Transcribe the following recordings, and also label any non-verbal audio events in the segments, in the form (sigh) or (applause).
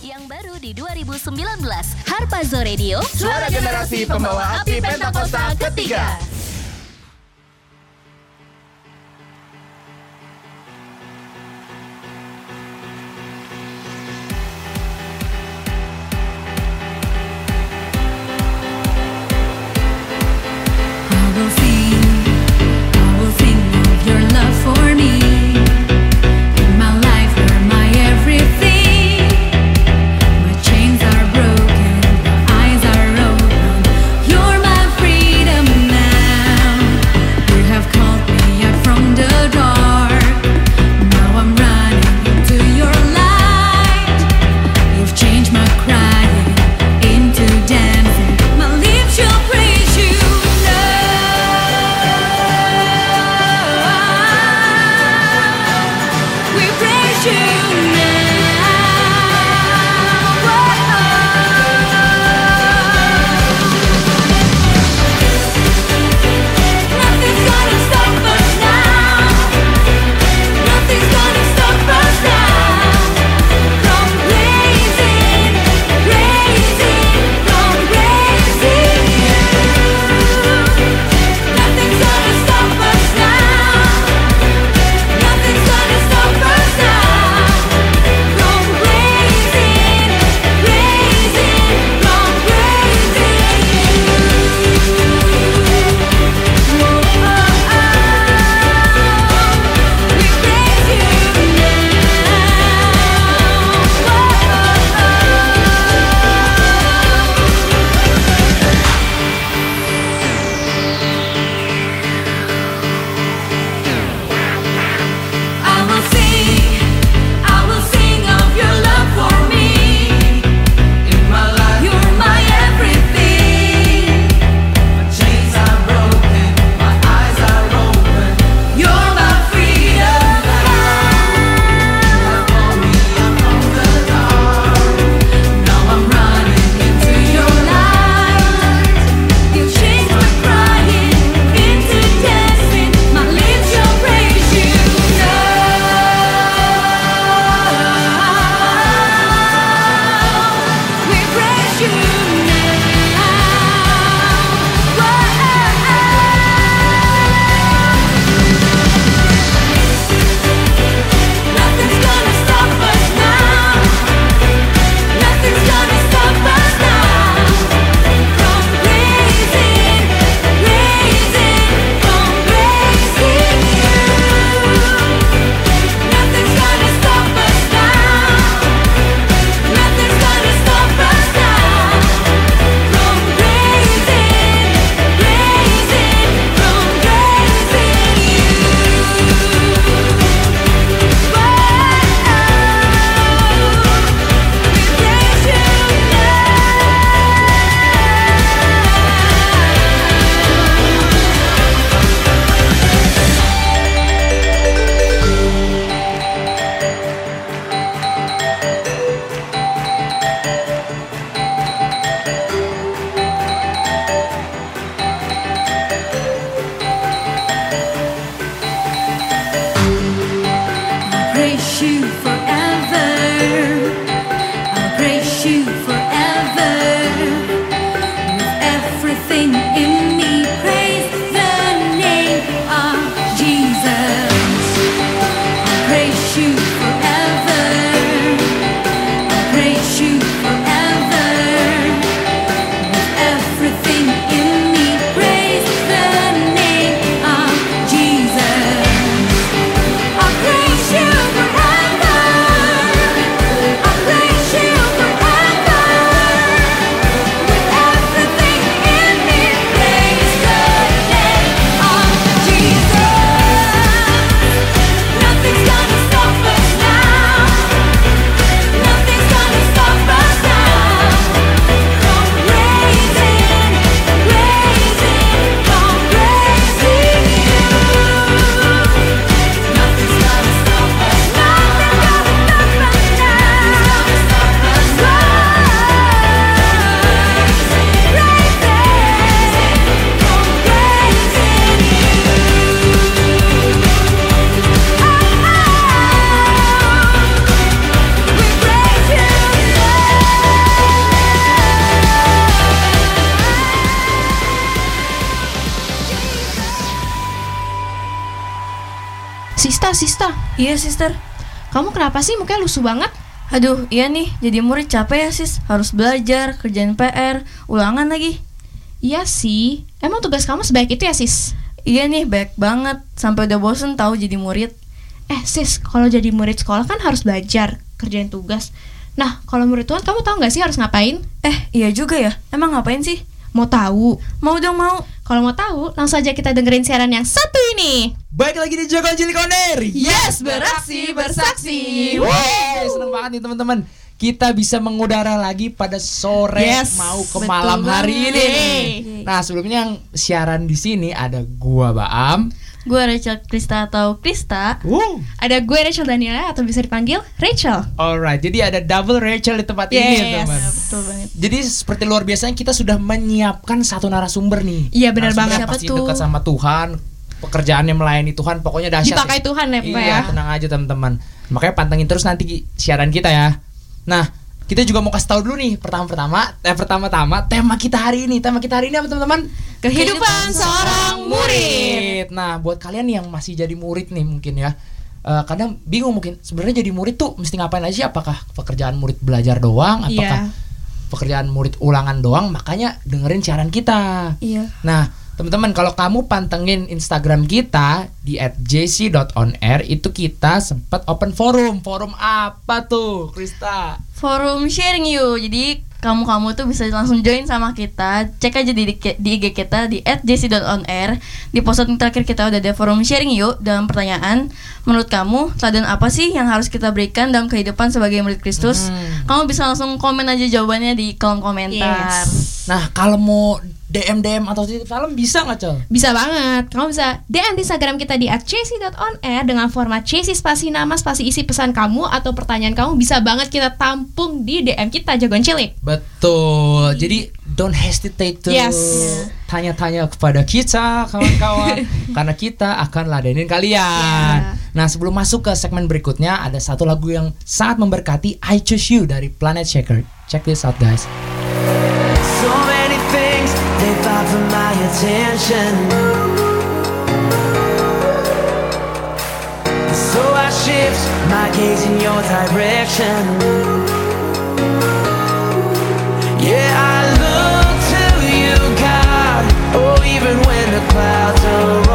yang baru di 2019. Harpazo Radio, suara generasi pembawa api Pentakosta ketiga. Iya, sister. Kamu kenapa sih mukanya lusuh banget? Aduh, iya nih, jadi murid capek ya, sis. Harus belajar, kerjain PR, ulangan lagi. Iya sih. Emang tugas kamu sebaik itu ya, sis? Iya nih, baik banget. Sampai udah bosen tahu jadi murid. Eh, sis, kalau jadi murid sekolah kan harus belajar, kerjain tugas. Nah, kalau murid Tuhan, kamu tahu nggak sih harus ngapain? Eh, iya juga ya. Emang ngapain sih? Mau tahu? Mau dong, mau. Kalau mau tahu, langsung aja kita dengerin siaran yang satu ini. Baik lagi di Joko Cilik On Air. Yes, beraksi, bersaksi. Yeay, seneng banget nih teman-teman. Kita bisa mengudara lagi pada sore Yes, mau ke malam hari ini. banget. Nah, sebelumnya yang siaran di sini ada gua Baam. Gue Rachel Krista atau Krista. Ada gue Rachel Daniela atau bisa dipanggil Rachel. Alright, jadi ada double Rachel di tempat ini Yes. teman. Betul banget. Jadi seperti luar biasanya kita sudah menyiapkan satu narasumber nih. Iya, benar banget. Pasti Siapa tuh? dekat sama Tuhan, pekerjaannya melayani Tuhan, pokoknya dahsyat. Dipakai deh. Tuhan ya, Pak Iya, ya. tenang aja teman-teman. Makanya pantengin terus nanti siaran kita ya. Nah, kita juga mau kasih tahu dulu nih pertama-pertama, eh pertama-tama tema kita hari ini. Tema kita hari ini apa teman-teman? Kehidupan seorang murid. Nah, buat kalian yang masih jadi murid nih mungkin ya. eh, kadang bingung mungkin sebenarnya jadi murid tuh mesti ngapain aja apakah pekerjaan murid belajar doang apakah Iya. pekerjaan murid ulangan doang makanya dengerin siaran kita Iya. Nah, teman-teman kalau kamu pantengin Instagram kita di @jc.onair itu kita sempat open forum. Forum apa tuh, Krista? Forum sharing you. Jadi kamu-kamu tuh bisa langsung join sama kita. Cek aja di, di IG kita di @jc.onair. Di posting terakhir kita udah ada forum sharing you dalam pertanyaan. Menurut kamu, teladan apa sih yang harus kita berikan dalam kehidupan sebagai murid Kristus? Hmm. Kamu bisa langsung komen aja jawabannya di kolom komentar. Yes. Nah, kalau mau DM DM atau titip salam bisa nggak, Cel? Bisa banget. Kamu bisa DM di Instagram kita di @chasey.onair dengan format Chasey spasi nama spasi isi pesan kamu atau pertanyaan kamu bisa banget kita tampung di DM kita jagoan cilik. Betul. Jadi don't hesitate to Yes. tanya-tanya kepada kita, kawan-kawan, (laughs) karena kita akan ladenin kalian. Nah, sebelum masuk ke segmen berikutnya, ada satu lagu yang sangat memberkati I Choose You dari Planet Shaker. Check this out, guys. My attention. So I shift my gaze in your direction. Yeah, I look to you, God. Oh, even when the clouds are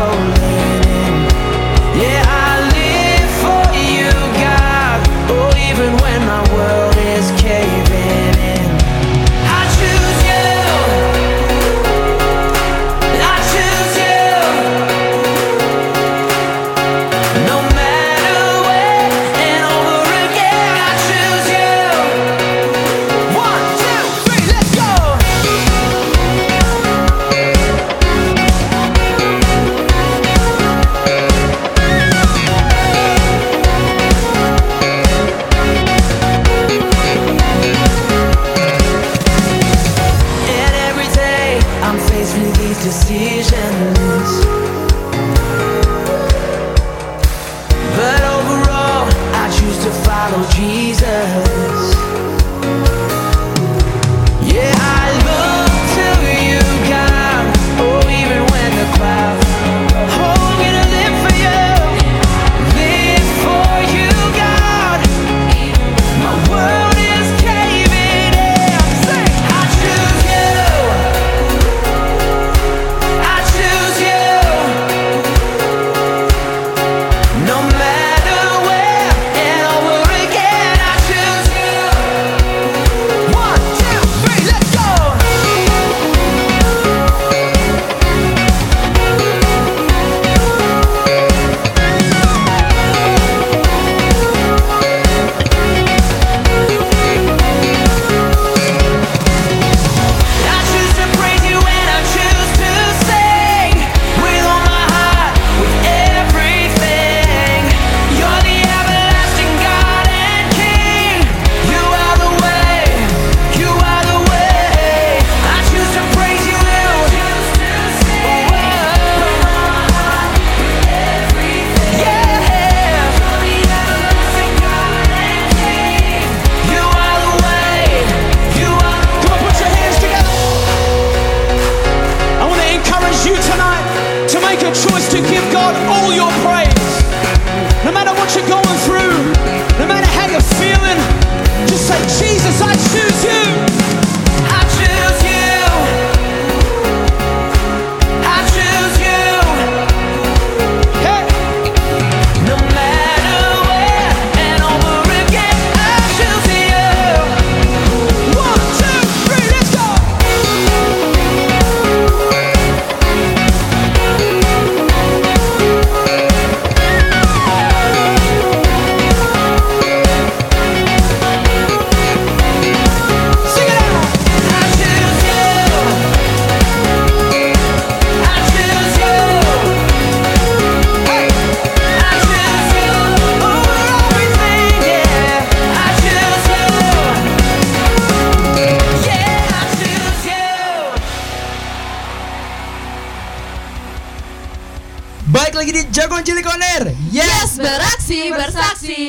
Yes. beraksi bersaksi.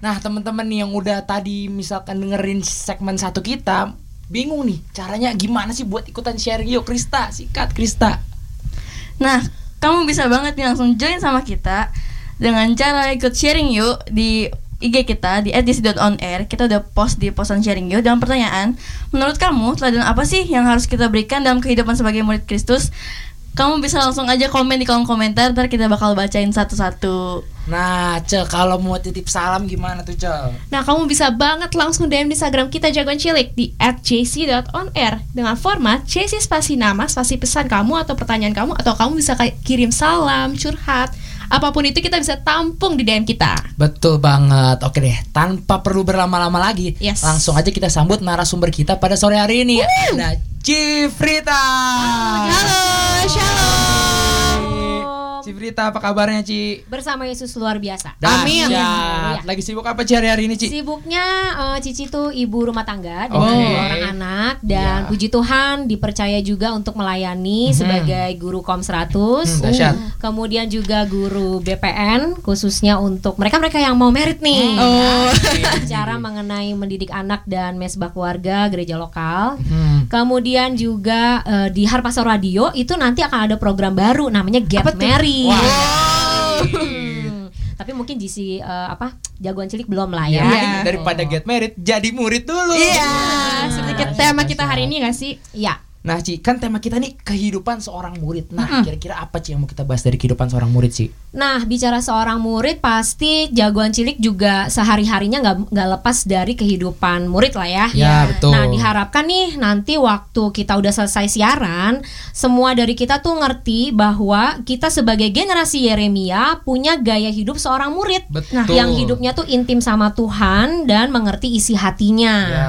Nah, teman-teman nih yang udah tadi misalkan dengerin segmen satu kita, bingung nih caranya gimana sih buat ikutan sharing yuk Krista, sikat Krista. Nah, kamu bisa banget nih langsung join sama kita dengan cara ikut sharing yuk di IG kita di @dc.onair. Kita udah post di posan sharing yuk dalam pertanyaan, menurut kamu teladan apa sih yang harus kita berikan dalam kehidupan sebagai murid Kristus? Kamu bisa langsung aja komen di kolom komentar, ntar kita bakal bacain satu-satu. Nah, Ce, kalau mau titip salam gimana tuh, Ce? Nah, kamu bisa banget langsung DM di Instagram kita Jagoan Cilik di @jc.onair dengan format JC spasi nama, spasi pesan kamu atau pertanyaan kamu atau kamu bisa kirim salam, curhat, apa pun itu kita bisa tampung di DM kita. Betul banget. Oke deh, tanpa perlu berlama-lama lagi, Yes. langsung aja kita sambut narasumber kita pada sore hari ini. Ada Cifrita. Halo, shalom. Cifrita, apa kabarnya, Ci? bersama Yesus luar biasa. Amin. Dahsyat. Lagi sibuk apa Ci hari-hari ini, Ci? Sibuknya eh, Cici tuh ibu rumah tangga dua orang anak dan Ya. puji Tuhan dipercaya juga untuk melayani sebagai guru Kom 100. Hmm, dahsyat. Kemudian juga guru BPN khususnya untuk mereka-mereka yang mau merit nih. Oh. Cara mengenai mendidik anak dan mesbah keluarga gereja lokal. Hmm. Kemudian juga eh, di Harpaso Radio itu nanti akan ada program baru namanya Get Married. Hmm, Tapi mungkin GC eh, apa jagoan cilik belum lah ya. Ya, mungkin daripada get married, jadi murid dulu. Iya, sedikit tema kita hari ini gak sih? Iya. Nah, Ci, kan tema kita nih kehidupan seorang murid. Nah, kira-kira apa Ci yang mau kita bahas dari kehidupan seorang murid, Ci? Nah, bicara seorang murid pasti jagoan cilik juga sehari-harinya nggak nggak lepas dari kehidupan murid lah ya. Ya, betul. Nah, diharapkan nih nanti waktu kita udah selesai siaran, semua dari kita tuh ngerti bahwa kita sebagai generasi Yeremia punya gaya hidup seorang murid. Betul. Yang hidupnya tuh intim sama Tuhan dan mengerti isi hatinya. Ya.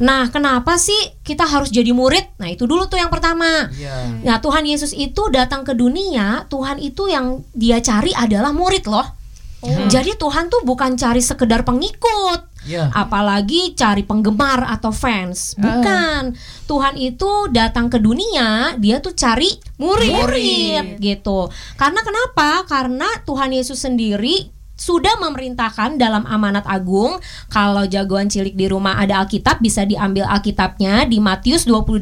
Nah, kenapa sih kita harus jadi murid? Nah, itu dulu tuh yang pertama. Iya. Nah, Tuhan Yesus itu datang ke dunia, Tuhan itu yang dia cari adalah murid loh. Jadi Tuhan tuh bukan cari sekedar pengikut, Iya. apalagi cari penggemar atau fans. Bukan. Tuhan itu datang ke dunia, dia tuh cari murid, Murid. gitu. Karena kenapa? Karena Tuhan Yesus sendiri sudah memerintahkan dalam amanat agung kalau jagoan cilik di rumah ada Alkitab bisa diambil Alkitabnya di Matius 28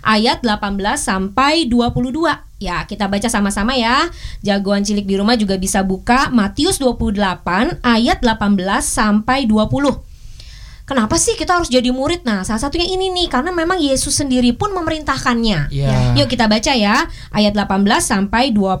ayat 18 sampai 22. Ya, kita baca sama-sama ya. Jagoan cilik di rumah juga bisa buka Matius 28 ayat 18 sampai 20. Kenapa sih kita harus jadi murid? Nah, salah satunya ini nih karena memang Yesus sendiri pun memerintahkannya. Iya. Yuk kita baca ya ayat 18 sampai 20.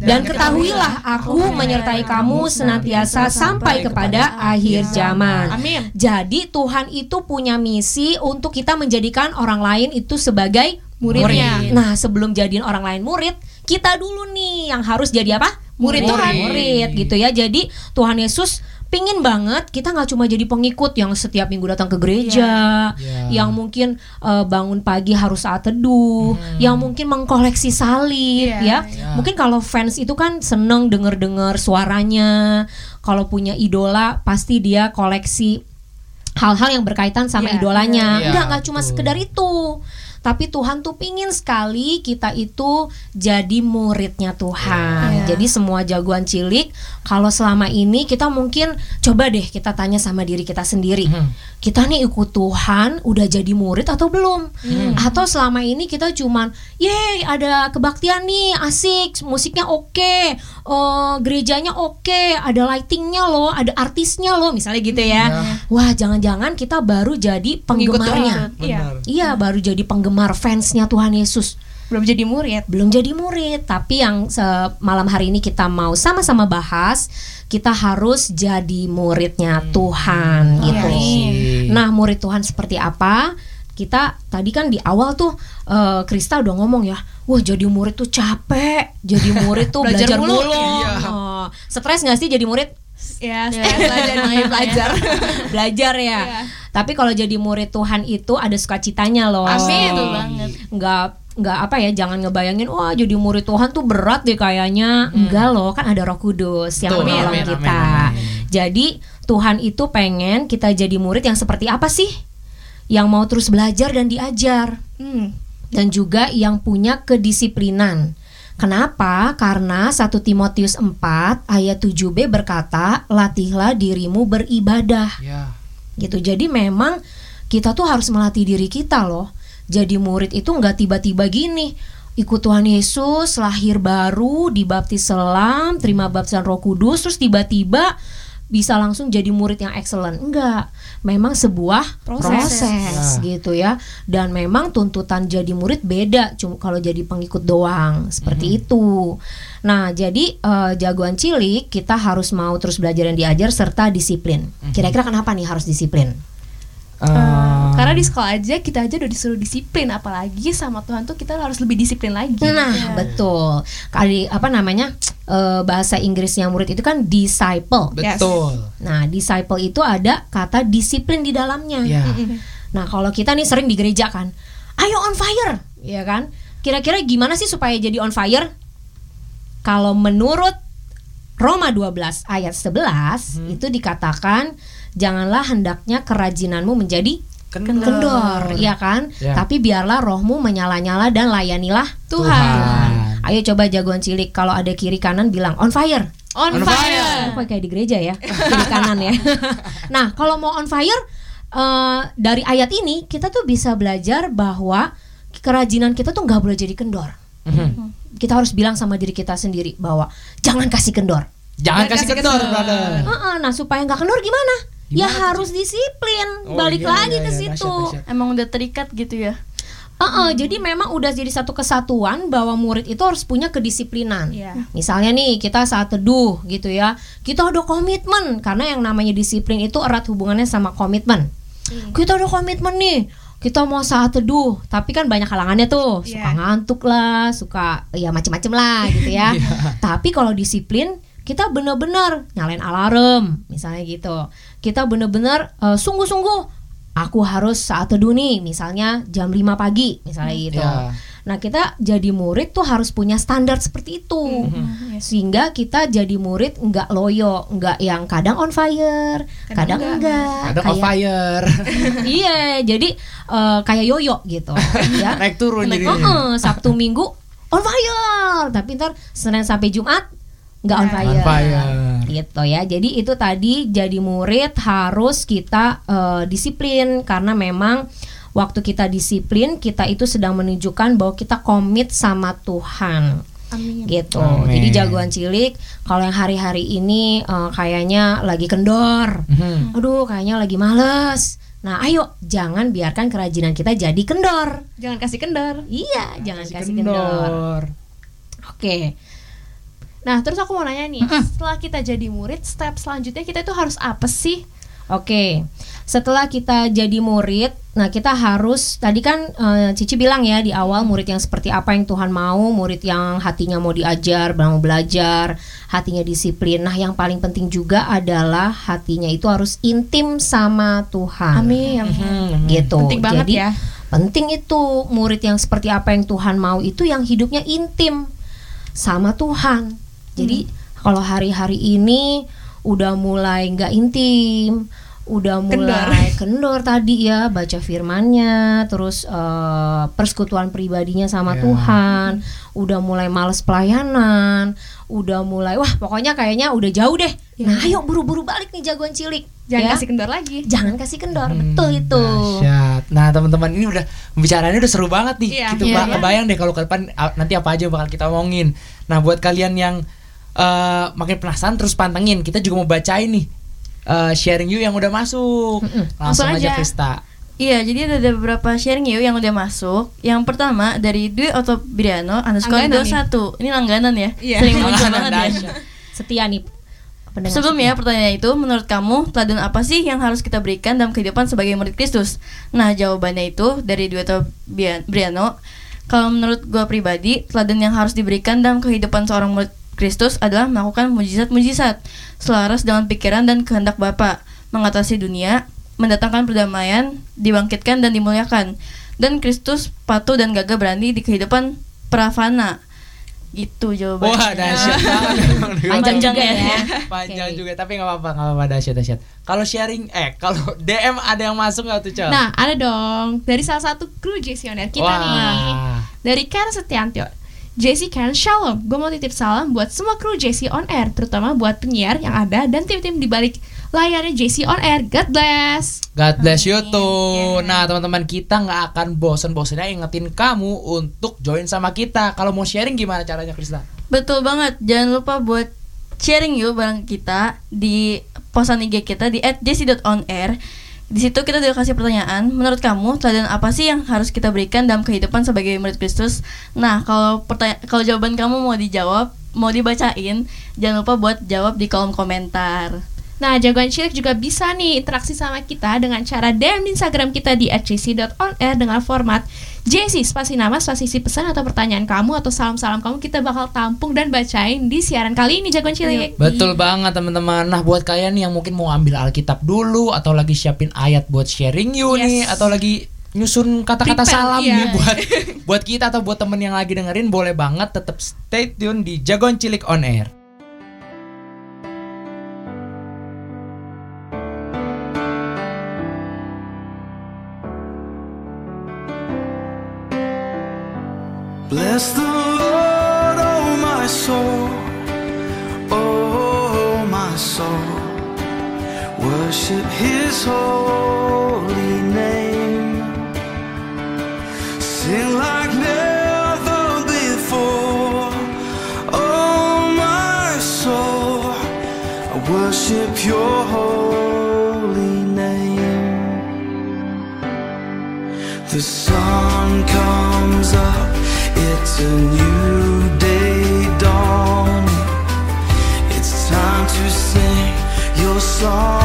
Dan ketahuilah aku menyertai kamu senantiasa sampai kepada akhir zaman. Amin. Jadi Tuhan itu punya misi untuk kita menjadikan orang lain itu sebagai muridnya. Murid. Nah, sebelum jadiin orang lain murid, kita dulu nih yang harus jadi apa? Murid, Murid. Tuhan. Murid gitu ya. Jadi Tuhan Yesus pingin banget kita nggak cuma jadi pengikut yang setiap minggu datang ke gereja, Iya. yang mungkin eh, bangun pagi harus saat teduh, yang mungkin mengkoleksi salib Iya, ya. Mungkin kalau fans itu kan seneng denger-dengar suaranya. Kalau punya idola pasti dia koleksi hal-hal yang berkaitan sama Iya, idolanya. iya. Enggak, enggak cuma betul. sekedar itu. Tapi Tuhan tuh pingin sekali kita itu jadi muridnya Tuhan. Iya. Jadi semua jagoan cilik, kalau selama ini kita mungkin coba deh kita tanya sama diri kita sendiri. Hmm. Kita nih ikut Tuhan udah jadi murid atau belum? Atau selama ini kita cuman, yeay ada kebaktian nih asik, musiknya oke, eh, gerejanya oke, ada lightingnya loh, ada artisnya loh, misalnya gitu ya. Wah jangan-jangan kita baru jadi penggemarnya. Iya. Iya baru jadi penggemar fansnya Tuhan Yesus Belum jadi murid. belum jadi murid tapi yang malam hari ini kita mau sama-sama bahas kita harus jadi muridnya Tuhan gitu. Amin. Nah murid Tuhan seperti apa? Kita tadi kan di awal tuh eh, Krista udah ngomong ya, wah jadi murid tuh capek, jadi murid tuh (laughs) Belajar belajar, mulu. mulu. Iya. Oh, stres nggak sih jadi murid? Ya, Ya, setelah (laughs) belajar namanya belajar. (laughs) belajar ya. Iya. Tapi kalau jadi murid Tuhan itu ada sukacitanya loh. Amin. Betul banget. nggak nggak apa ya jangan ngebayangin wah jadi murid Tuhan tuh berat deh kayaknya enggak loh kan ada Roh Kudus yang menolong Amin, amin, kita amin. jadi Tuhan itu pengen kita jadi murid yang seperti apa sih yang mau terus belajar dan diajar Hmm. dan juga yang punya kedisiplinan Kenapa? Karena 1 Timotius 4 ayat 7b berkata, "Latihlah dirimu beribadah." Ya. gitu jadi memang kita tuh harus melatih diri kita loh jadi murid itu nggak tiba-tiba gini ikut Tuhan Yesus lahir baru dibaptis selam terima baptisan Roh Kudus terus tiba-tiba bisa langsung jadi murid yang excellent. Enggak. Memang sebuah Proses. proses, Ya. gitu ya. Dan memang tuntutan jadi murid beda cuma kalau jadi pengikut doang. Seperti itu. Nah jadi eh, jagoan cilik kita harus mau terus belajar dan diajar serta disiplin. Kira-kira kenapa nih harus disiplin Eh, Karena di sekolah aja kita aja udah disuruh disiplin, apalagi sama Tuhan tuh kita harus lebih disiplin lagi. Nah, betul. Kali apa namanya? eh, bahasa Inggrisnya murid itu kan disciple. betul. Nah, disciple itu ada kata disiplin di dalamnya. Ya. Nah, kalau kita nih sering di gereja kan, ayo on fire, ya kan? Kira-kira gimana sih supaya jadi on fire? Kalau menurut Roma 12 ayat 11 itu dikatakan janganlah hendaknya kerajinanmu menjadi Kendor. kendor, ya kan? Ya. Tapi biarlah rohmu menyala-nyala dan layanilah Tuhan. Ayo coba jagoan cilik kalau ada kiri kanan bilang on fire. On, On fire. Kok kayak di gereja ya, kiri kanan ya. (laughs) nah, kalau mau on fire eh, dari ayat ini kita tuh bisa belajar bahwa kerajinan kita tuh nggak boleh jadi kendor. Mhm. Kita harus bilang sama diri kita sendiri bahwa jangan kasih kendor. Jangan Jangan kasih kasih kendor, kendor. brother. Heeh, nah supaya nggak kendor gimana? Ya Gimana harus disiplin. Oh, Balik iya, lagi iya, ke iya, situ. dahsyat. Emang udah terikat gitu ya. Heeh, jadi memang udah jadi satu kesatuan bahwa murid itu harus punya kedisiplinan. Iya. Misalnya nih kita saat teduh gitu ya, kita udah komitmen karena yang namanya disiplin itu erat hubungannya sama komitmen. Kita udah komitmen nih, kita mau saat teduh, tapi kan banyak halangannya tuh, suka Iya. ngantuk lah, suka ya macem-macem lah gitu ya. (laughs) tapi kalau disiplin kita bener-bener nyalain alarm misalnya gitu. Kita bener-bener eh, sungguh-sungguh aku harus saat teduh nih misalnya jam 5 pagi misalnya gitu. Ya. Nah, kita jadi murid tuh harus punya standar seperti itu. Sehingga kita jadi murid nggak loyo, nggak yang kadang on fire, kadang, enggak. Kadang on Kayak- fire. (laughs) Iya, jadi eh, kayak yoyo gitu (laughs) ya. Naik turun Naik- jadinya. Heeh, Sabtu Minggu on fire, tapi ntar Senin sampai Jumat nggak on fire. On fire. Gitu ya. Jadi itu tadi jadi murid harus kita eh, disiplin karena memang waktu kita disiplin kita itu sedang menunjukkan bahwa kita komit sama Tuhan. Amin. Gitu. Amin. Jadi jagoan cilik kalau yang hari-hari ini eh, kayaknya lagi kendor. Mhm. Aduh, kayaknya lagi males. Nah, ayo jangan biarkan kerajinan kita jadi kendor. Jangan kasih kendor. Iya, jangan kasih kendor. Oke. Nah, terus aku mau nanya nih, setelah kita jadi murid, step selanjutnya kita itu harus apa sih? Oke, setelah kita jadi murid, nah kita harus tadi kan eh, Cici bilang ya di awal murid yang seperti apa yang Tuhan mau, murid yang hatinya mau diajar, mau belajar, hatinya disiplin. Nah yang paling penting juga adalah hatinya itu harus intim sama Tuhan. Amin. Gitu. Penting banget Jadi, ya. Penting itu murid yang seperti apa yang Tuhan mau itu yang hidupnya intim sama Tuhan. Jadi kalau hari-hari ini udah mulai nggak intim, udah mulai kendor. tadi ya baca firmannya, terus eh, persekutuan pribadinya sama Ya. Tuhan, udah mulai males pelayanan, udah mulai wah pokoknya kayaknya udah jauh deh. Nah ayo buru-buru balik nih jagoan cilik. Jangan ya. kasih kendor lagi. Jangan kasih kendor, Hmm, betul itu. dahsyat. Nah teman-teman ini udah pembicaraannya udah seru banget nih. Iya. Kita Iya, ba- iya. kebayang deh kalau ke depan nanti apa aja bakal kita omongin. Nah buat kalian yang eh, makin penasaran terus pantengin, kita juga mau bacain nih eh, sharing you yang udah masuk. Langsung, Langsung aja aja. Krista. Iya, jadi ada beberapa sharing yuk yang udah masuk. Yang pertama dari Dwi Otobriano underscore Langganan 21 Ini langganan ya. Iya. Sering (laughs) muncul banget ya. Setia nih. Sebelumnya setia. pertanyaan itu menurut kamu teladan apa sih yang harus kita berikan dalam kehidupan sebagai murid Kristus? Nah jawabannya itu dari Dwi Otobriano Kalau menurut gua pribadi teladan yang harus diberikan dalam kehidupan seorang murid Kristus adalah melakukan mujizat-mujizat selaras dengan pikiran dan kehendak Bapa, mengatasi dunia, mendatangkan perdamaian, dibangkitkan dan dimuliakan. Dan Kristus patuh dan gagah berani di kehidupan pravana. Gitu jawabannya. Wah dahsyat (laughs) banget. Panjang juga ya. Panjang Oke. juga tapi nggak apa-apa nggak apa-apa dahsyat dahsyat. Kalau sharing eh kalau (laughs) DM ada yang masuk nggak tuh Cel? Nah, ada dong dari salah satu kru Air kita Wah. nih. Dari Karen Setiantio. JC Karen Shalom, gue mau titip salam buat semua kru JC On Air, terutama buat penyiar yang ada dan tim-tim di balik layarnya JC On Air. God bless. God bless you tuh. Yeah. Nah teman-teman kita nggak akan bosen-bosennya ingetin kamu untuk join sama kita. Kalau mau sharing gimana caranya Krista? Betul banget. Jangan lupa buat sharing yuk bareng kita di posan IG kita di @jc.onair. Di situ kita kasih pertanyaan. Menurut kamu, teladan apa sih yang harus kita berikan dalam kehidupan sebagai murid Kristus? Nah, kalau pertanya kalau jawaban kamu mau dijawab, mau dibacain, jangan lupa buat jawab di kolom komentar. Nah, jagoan cilik juga bisa nih interaksi sama kita dengan cara DM di Instagram kita di @jc.onair dengan format JC spasi nama, spasi isi pesan atau pertanyaan kamu atau salam-salam kamu kita bakal tampung dan bacain di siaran kali ini jagoan cilik. Betul banget teman-teman. Nah buat kalian yang mungkin mau ambil Alkitab dulu atau lagi siapin ayat buat sharing you nih Yes. atau lagi nyusun kata-kata salam iya. nih buat (laughs) buat kita atau buat temen yang lagi dengerin boleh banget tetap stay tune di Jagoan Cilik on Air. Bless the Lord, oh my soul, oh my soul. Worship His holy name. Sing like never before, oh my soul. I worship Your holy name. The sun comes up, it's a new day dawning. It's time to sing your song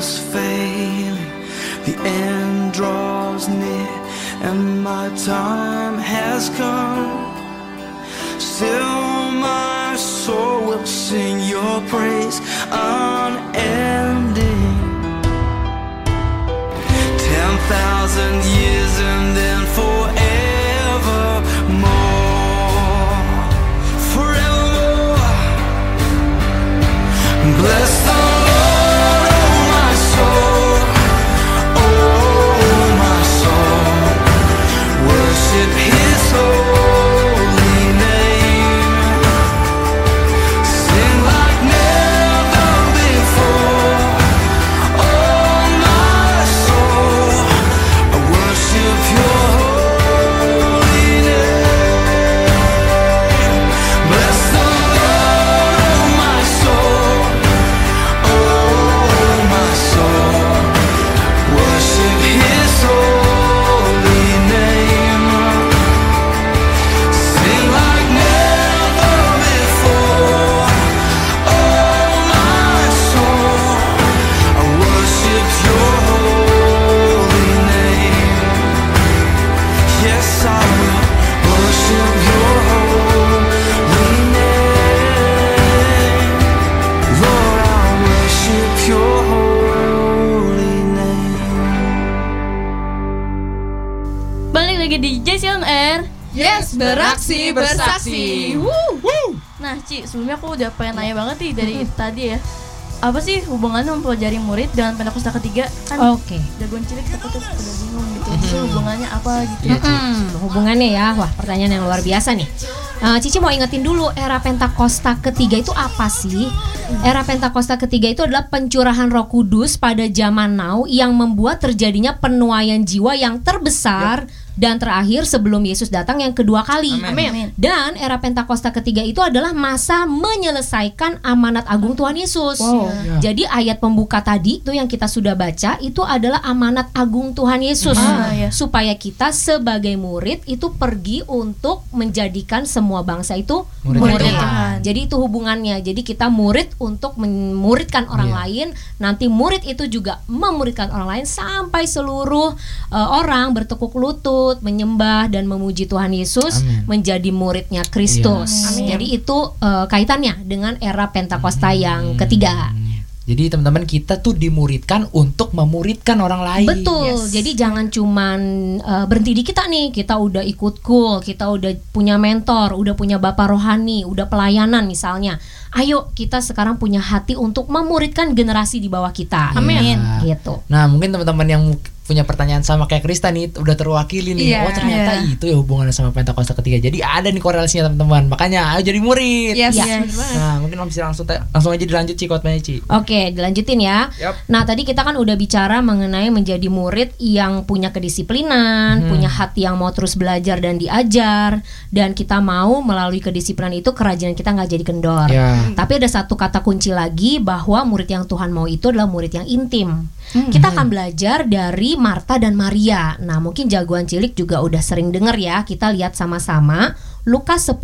is failing, the end draws near and my time has come. Still, my soul will sing your praise beraksi bersaksi. Wuh. Nah, Ci, sebelumnya aku udah pengen nanya banget nih dari tadi ya. Apa sih hubungannya mempelajari murid dengan Pentakosta ketiga? Kan Oke. jagoan cilik takutnya pada bingung gitu. Itu hubungannya apa gitu. Iya, Ci. Hmm, hubungannya ya, wah pertanyaan yang luar biasa nih. Eh, Cici mau ingetin dulu era Pentakosta ketiga itu apa sih? Era Pentakosta ketiga itu adalah pencurahan Roh Kudus pada zaman now yang membuat terjadinya penuaian jiwa yang terbesar dan terakhir sebelum Yesus datang yang kedua kali. Amin. Amin. Dan era Pentakosta ketiga itu adalah masa menyelesaikan amanat agung Tuhan Yesus. Ya. Jadi ayat pembuka tadi itu yang kita sudah baca itu adalah amanat agung Tuhan Yesus Ah, ya. supaya kita sebagai murid itu pergi untuk menjadikan semua bangsa itu Murid murid. Tuhan. Jadi itu hubungannya. Jadi kita murid untuk memuridkan orang Iya. lain, nanti murid itu juga memuridkan orang lain sampai seluruh uh, orang bertekuk lutut, menyembah dan memuji Tuhan Yesus Amin. menjadi muridnya Kristus. Amin. Jadi itu uh, kaitannya dengan era Pentakosta yang ketiga. Hmm. Jadi teman-teman kita tuh dimuridkan untuk memuridkan orang lain. Betul. Jadi jangan cuman uh, berhenti di kita nih. Kita udah ikut cool, kita udah punya mentor, udah punya bapak rohani, udah pelayanan misalnya. Ayo kita sekarang punya hati untuk memuridkan generasi di bawah kita. Amin. Gitu. Nah mungkin teman-teman yang punya pertanyaan sama kayak Krista nih udah terwakili nih. Iya. oh ternyata Iya. itu ya hubungannya sama Pentakosta ketiga. Jadi ada nih korelasinya teman-teman. Makanya ayo jadi murid. Yes, Iya. banget. Nah mungkin bisa langsung langsung aja dilanjut Ci khotbahnya Ci. Oke, dilanjutin ya. Yap. Nah, tadi kita kan udah bicara mengenai menjadi murid yang punya kedisiplinan, Hmm. punya hati yang mau terus belajar dan diajar, dan kita mau melalui kedisiplinan itu kerajinan kita nggak jadi kendor. Ya. Tapi ada satu kata kunci lagi bahwa murid yang Tuhan mau itu adalah murid yang intim. Kita akan belajar dari Marta dan Maria. Nah, mungkin jagoan cilik juga udah sering denger ya. Kita lihat sama-sama Lukas 10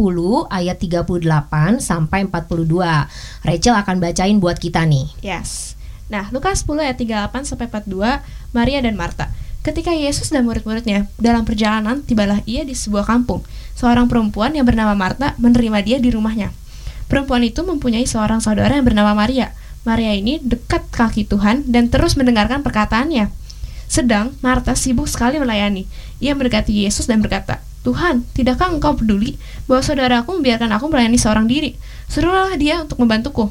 ayat 38 sampai 42. Rachel akan bacain buat kita nih. Yes. Nah, Lukas 10 ayat 38 sampai 42, Maria dan Marta. Ketika Yesus dan murid-muridnya dalam perjalanan, tibalah ia di sebuah kampung. Seorang perempuan yang bernama Marta menerima dia di rumahnya. Perempuan itu mempunyai seorang saudara yang bernama Maria. Maria ini dekat kaki Tuhan dan terus mendengarkan perkataannya. Sedang Marta sibuk sekali melayani. Ia mendekati Yesus dan berkata, Tuhan, tidakkah engkau peduli bahwa saudaraku membiarkan aku melayani seorang diri? Suruhlah dia untuk membantuku.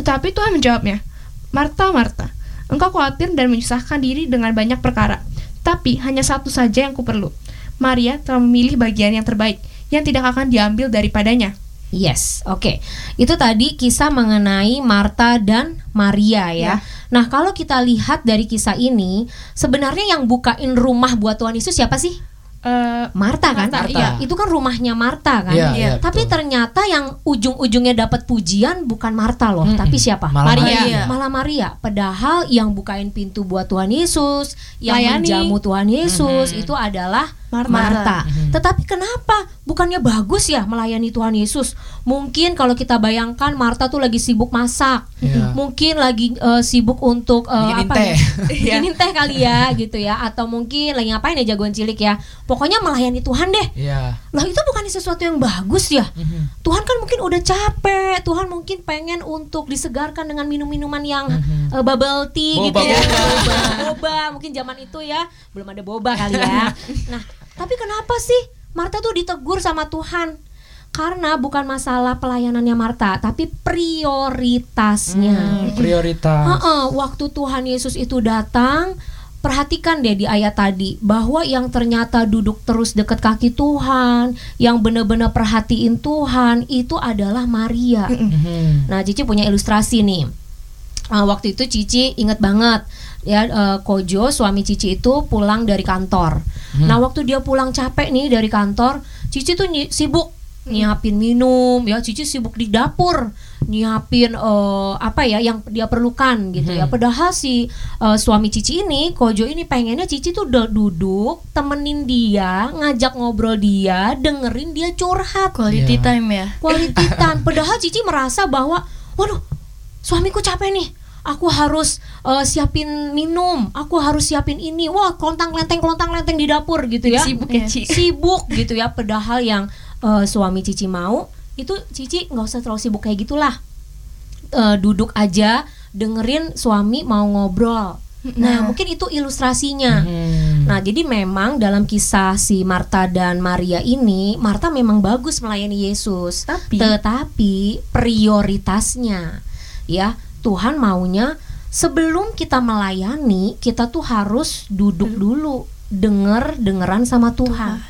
Tetapi Tuhan menjawabnya, Marta, Marta, engkau khawatir dan menyusahkan diri dengan banyak perkara. Tapi hanya satu saja yang kuperlu. Maria telah memilih bagian yang terbaik, yang tidak akan diambil daripadanya. Yes, oke. Itu tadi kisah mengenai Marta dan Maria ya. Nah, kalau kita lihat dari kisah ini, sebenarnya yang bukain rumah buat Tuhan Yesus siapa sih? Eh, Marta kan? Marta, Iya, itu kan rumahnya Marta kan? Iya, iya, Tapi betul. ternyata yang ujung-ujungnya dapat pujian bukan Marta loh, Mm-mm. tapi siapa? Malah Maria. Maria. Malah Maria. Padahal yang bukain pintu buat Tuhan Yesus, yang Layani. menjamu Tuhan Yesus Mhm. itu adalah Marta. Marta. Mhm. Tetapi kenapa? Bukannya bagus ya melayani Tuhan Yesus? Mungkin kalau kita bayangkan Marta tuh lagi sibuk masak, Iya. mungkin lagi eh, sibuk untuk eh, Bikinin apa teh. (laughs) ya? Bikinin teh kali ya gitu ya, atau mungkin lagi ngapain ya jagoan cilik ya? Pokoknya melayani Tuhan deh. Iya. Lah itu bukan sesuatu yang bagus ya? Mhm. Tuhan kan mungkin udah capek, Tuhan mungkin pengen untuk disegarkan dengan minum-minuman yang Mhm. eh, bubble tea Boba, gitu ya, boba, boba. Mungkin zaman itu ya belum ada boba kali ya. (laughs) Nah, tapi kenapa sih Marta tuh ditegur sama Tuhan? Karena bukan masalah pelayanannya Marta, tapi prioritasnya. Hmm, prioritas. Heeh, waktu Tuhan Yesus itu datang, perhatikan deh di ayat tadi bahwa yang ternyata duduk terus dekat kaki Tuhan, yang benar-benar perhatiin Tuhan itu adalah Maria. Mhm. Nah, Cici punya ilustrasi nih. Ah, waktu itu Cici inget banget ya eh, Kojo suami Cici itu pulang dari kantor. Nah, waktu dia pulang capek nih dari kantor, Cici tuh sibuk nyiapin minum ya Cici sibuk di dapur nyiapin eh, apa ya yang dia perlukan gitu ya padahal si eh, suami Cici ini Kojo ini pengennya Cici tuh udah duduk temenin dia ngajak ngobrol dia dengerin dia curhat Quality Iya. time ya. quality (laughs) time. Padahal Cici merasa bahwa, waduh, suamiku capek nih. Aku harus eh, siapin minum, aku harus siapin ini. Wah, kelontang lenteng kelontang lenteng di dapur gitu ya. Sibuk ya, Ci. (laughs) Sibuk gitu ya. Padahal yang eh, suami Cici mau itu Cici nggak usah terlalu sibuk kayak gitulah. Eh, duduk aja dengerin suami mau ngobrol. Nah, mungkin itu ilustrasinya. Mhm. Nah, jadi memang dalam kisah si Marta dan Maria ini, Marta memang bagus melayani Yesus. Tapi- tetapi prioritasnya ya, Tuhan maunya sebelum kita melayani, kita tuh harus duduk dulu, denger dengeran sama Tuhan.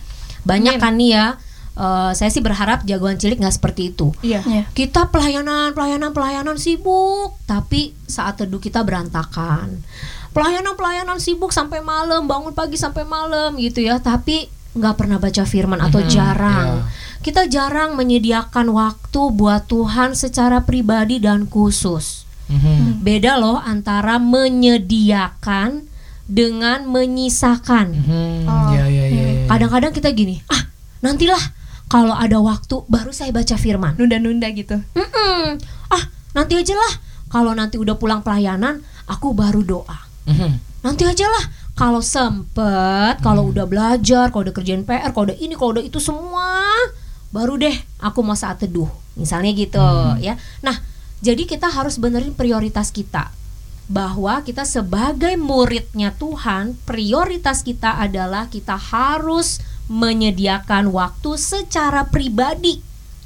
Banyak kan nih ya eh, saya sih berharap jagoan cilik nggak seperti itu Iya. Iya. kita pelayanan pelayanan pelayanan sibuk tapi saat teduh kita berantakan pelayanan pelayanan sibuk sampai malam bangun pagi sampai malam gitu ya tapi nggak pernah baca firman atau jarang kita jarang menyediakan waktu buat Tuhan secara pribadi dan khusus Mhm. beda loh antara menyediakan dengan menyisakan Mhm. Oh, Ya ya ya. ya. kadang-kadang kita gini ah nantilah kalau ada waktu baru saya baca firman Nunda-nunda gitu. Mm-mm. Ah, nanti aja lah. Kalau nanti udah pulang pelayanan, aku baru doa. Mhm. Nanti aja lah. Kalau sempet, kalau udah belajar, kalau udah kerjain PR, kalau udah ini, kalau udah itu semua, baru deh aku mau saat teduh. Misalnya gitu, ya. Nah, jadi kita harus benerin prioritas kita. Bahwa kita sebagai muridnya Tuhan, prioritas kita adalah kita harus menyediakan waktu secara pribadi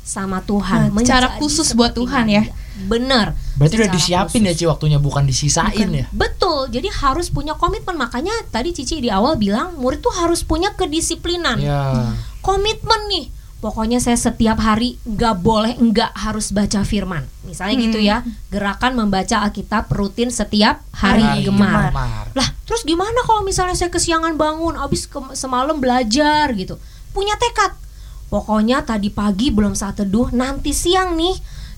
sama Tuhan. Nah, secara khusus buat Tuhan ya. Maria. Bener. Berarti udah disiapin ya khusus. Ci waktunya bukan disisain ya. Betul, jadi harus punya komitmen. Makanya tadi Cici di awal bilang murid tuh harus punya kedisiplinan, Ya. komitmen nih. Pokoknya saya setiap hari nggak boleh nggak harus baca firman. Misalnya gitu ya, gerakan membaca Alkitab rutin setiap hari, Hari gemar. gemar. Lah, terus gimana kalau misalnya saya kesiangan bangun, abis ke- semalam belajar gitu, punya tekad. Pokoknya tadi pagi belum saat teduh, nanti siang nih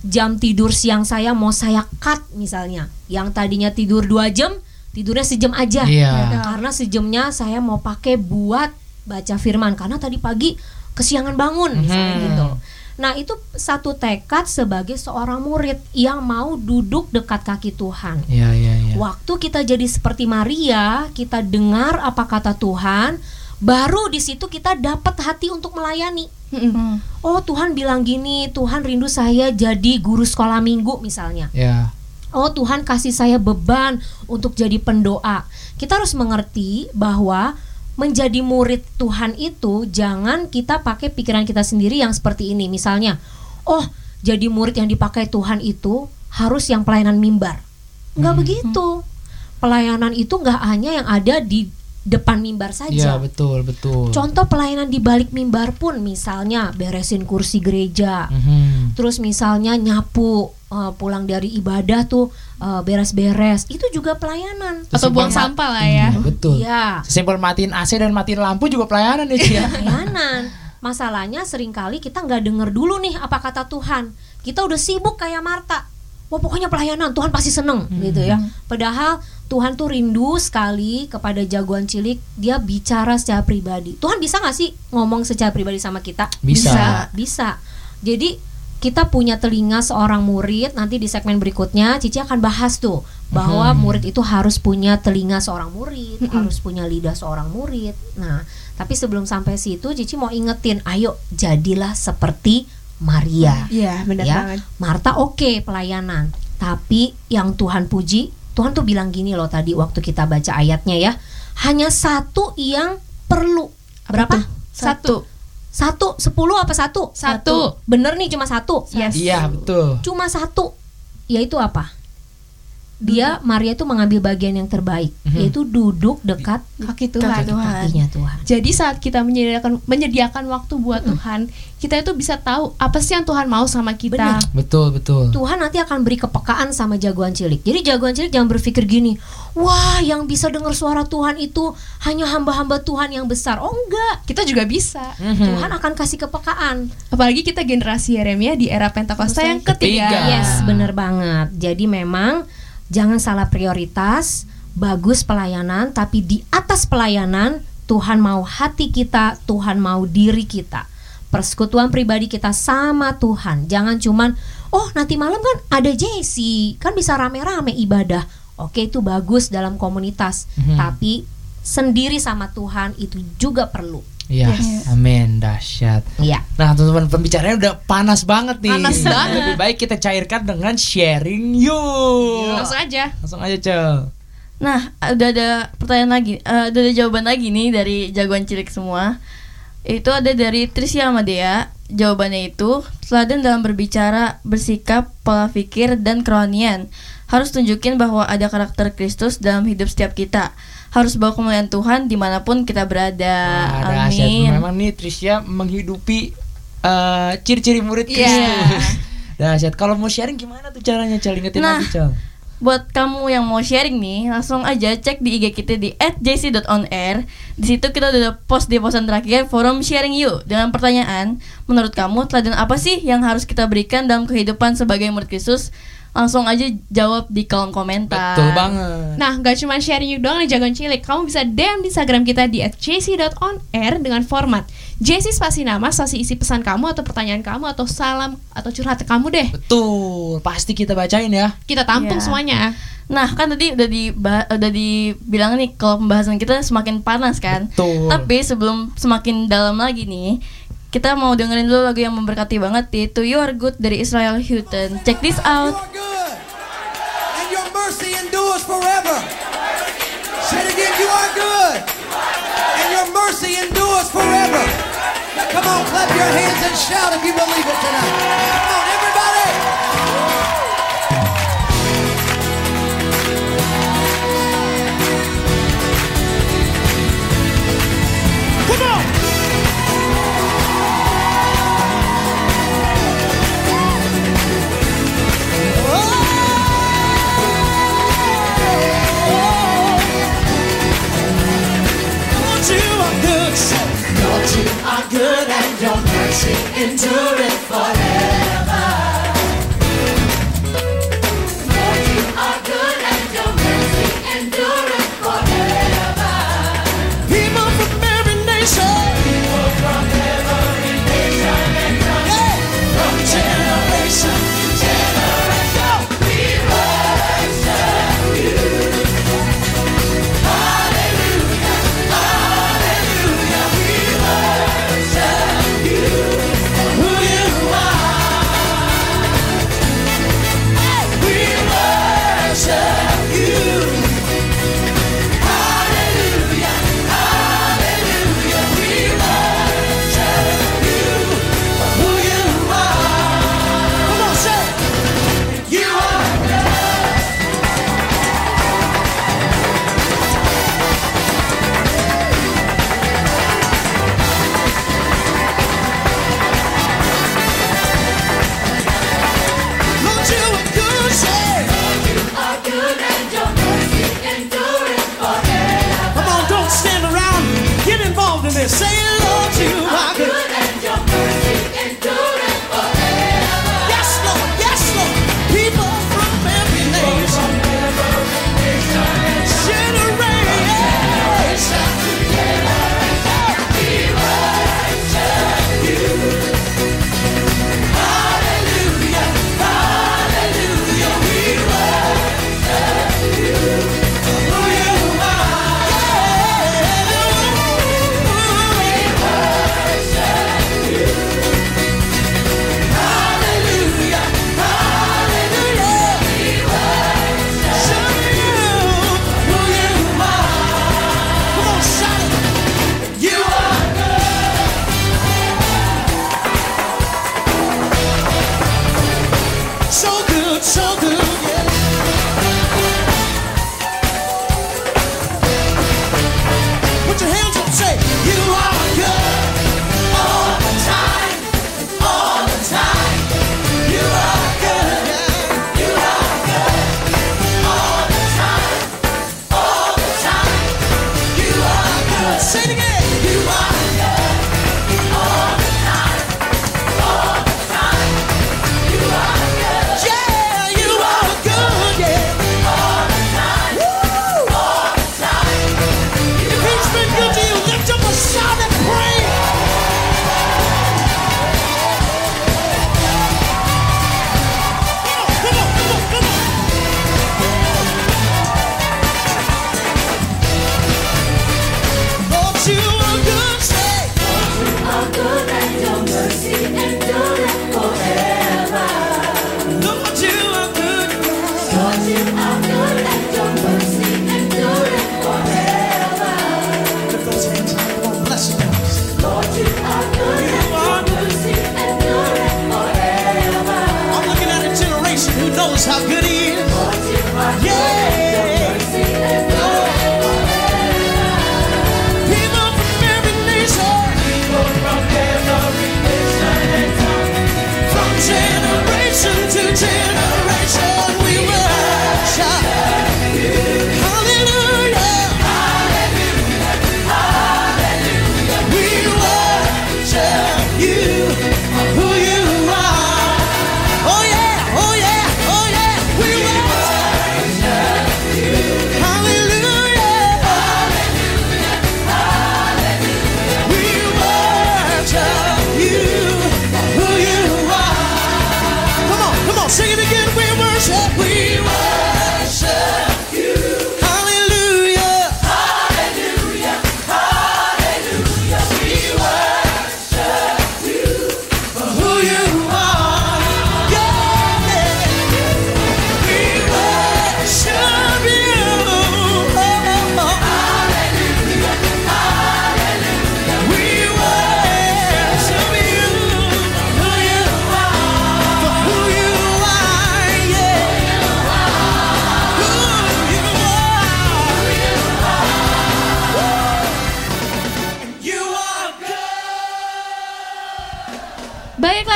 jam tidur siang saya mau saya cut misalnya. Yang tadinya tidur dua jam, tidurnya sejam aja. Iya. Karena sejamnya saya mau pakai buat baca firman karena tadi pagi kesiangan bangun misalnya Mhm. gitu. Nah, itu satu tekad sebagai seorang murid yang mau duduk dekat kaki Tuhan. Iya iya iya. Waktu kita jadi seperti Maria, kita dengar apa kata Tuhan, baru di situ kita dapat hati untuk melayani. Hmm. Oh, Tuhan bilang gini, Tuhan rindu saya jadi guru sekolah minggu misalnya. Ya. Oh, Tuhan kasih saya beban untuk jadi pendoa. Kita harus mengerti bahwa menjadi murid Tuhan itu jangan kita pakai pikiran kita sendiri yang seperti ini. Misalnya, oh, jadi murid yang dipakai Tuhan itu harus yang pelayanan mimbar. Nggak begitu. Pelayanan itu nggak hanya yang ada di depan mimbar Iya saja. betul betul. Contoh pelayanan di balik mimbar pun misalnya beresin kursi gereja, Mhm. terus misalnya nyapu eh, pulang dari ibadah tuh eh, beres-beres, itu juga pelayanan. Atau buang Sesimpel- sampah lah ya. Iya, betul. Iya, Sesimpel matiin AC dan matiin lampu juga pelayanan ya ya. pelayanan. Masalahnya sering kali kita nggak denger dulu nih apa kata Tuhan. Kita udah sibuk kayak Marta. Wah pokoknya pelayanan Tuhan pasti seneng gitu ya. Padahal Tuhan tuh rindu sekali kepada jagoan cilik. Dia bicara secara pribadi. Tuhan bisa nggak sih ngomong secara pribadi sama kita? Bisa. Bisa. bisa. Jadi kita punya telinga seorang murid. Nanti di segmen berikutnya Cici akan bahas tuh bahwa murid itu harus punya telinga seorang murid, harus punya lidah seorang murid. Nah, tapi sebelum sampai situ Cici mau ingetin, ayo jadilah seperti Maria. Iya, benar ya. banget. Marta oke pelayanan, tapi yang Tuhan puji, Tuhan tuh bilang gini loh tadi waktu kita baca ayatnya ya, hanya satu yang perlu. Berapa? Satu. Satu, sepuluh apa satu? Satu. Bener nih cuma satu. Yes. Iya betul. Cuma satu. Yaitu apa? Dia Maria itu mengambil bagian yang terbaik, Mhm. yaitu duduk dekat Kaki Tuhan. kaki kakinya Tuhan. Jadi saat kita menyediakan menyediakan waktu buat Tuhan, kita itu bisa tahu apa sih yang Tuhan mau sama kita. Benar. Betul betul. Tuhan nanti akan beri kepekaan sama jagoan cilik. Jadi jagoan cilik jangan berpikir gini, wah yang bisa dengar suara Tuhan itu hanya hamba-hamba Tuhan yang besar. Oh enggak, Kita juga bisa. Mhm. Tuhan akan kasih kepekaan. Apalagi kita generasi Yeremia di era Pentakosta yang Ketiga. ketiga. Yes, bener banget. Jadi memang jangan salah prioritas, bagus pelayanan, tapi di atas pelayanan Tuhan mau hati kita, Tuhan mau diri kita. Persekutuan pribadi kita sama Tuhan. Jangan cuman oh nanti malam kan ada Jesse, kan bisa rame-rame ibadah. Oke itu bagus dalam komunitas, Mhm. tapi sendiri sama Tuhan itu juga perlu. Iya. Amin dahsyat. Iya. Nah teman-teman pembicaranya udah panas banget nih. Panas banget. Lebih baik kita cairkan dengan sharing yuk. Langsung aja. Langsung aja Cel. Nah, udah ada pertanyaan lagi, eh, udah ada jawaban lagi nih dari jagoan cilik semua. Itu ada dari Trisya Amadea. Jawabannya itu teladan dalam berbicara, bersikap, pola pikir, dan kerohanian. Harus tunjukin bahwa ada karakter Kristus dalam hidup setiap kita. Harus bawa kemuliaan Tuhan di mana pun kita berada. Ada asyik. Amin. Memang nih Trisya menghidupi eh, ciri-ciri murid Iya. Kristus. (laughs) Dahsyat. Kalau mau sharing gimana tuh caranya, Cal? Ingetin Nah. lagi, Cal. Buat kamu yang mau sharing nih, langsung aja cek di IG kita di @jc.onair. Di situ kita udah post di posan terakhir forum sharing you dengan pertanyaan, menurut kamu teladan apa sih yang harus kita berikan dalam kehidupan sebagai murid Kristus? Langsung aja jawab di kolom komentar. Betul banget. Nah, gak cuma sharing yuk doang nih jagoan cilik. Kamu bisa DM di Instagram kita di @jc.onair dengan format JC spasi nama, spasi isi pesan kamu atau pertanyaan kamu atau salam atau curhat kamu deh. Betul. Pasti kita bacain ya. Kita tampung Iya. semuanya. Nah, kan tadi udah di udah dibilang nih kalau pembahasan kita semakin panas kan. Betul. Tapi sebelum semakin dalam lagi nih, kita mau dengerin dulu lagu yang memberkati banget yaitu You Are Good dari Israel Houghton. Check this out. come on, clap your hands and shout if you believe it tonight. Come on, everybody. Good, and your mercy endureth forever.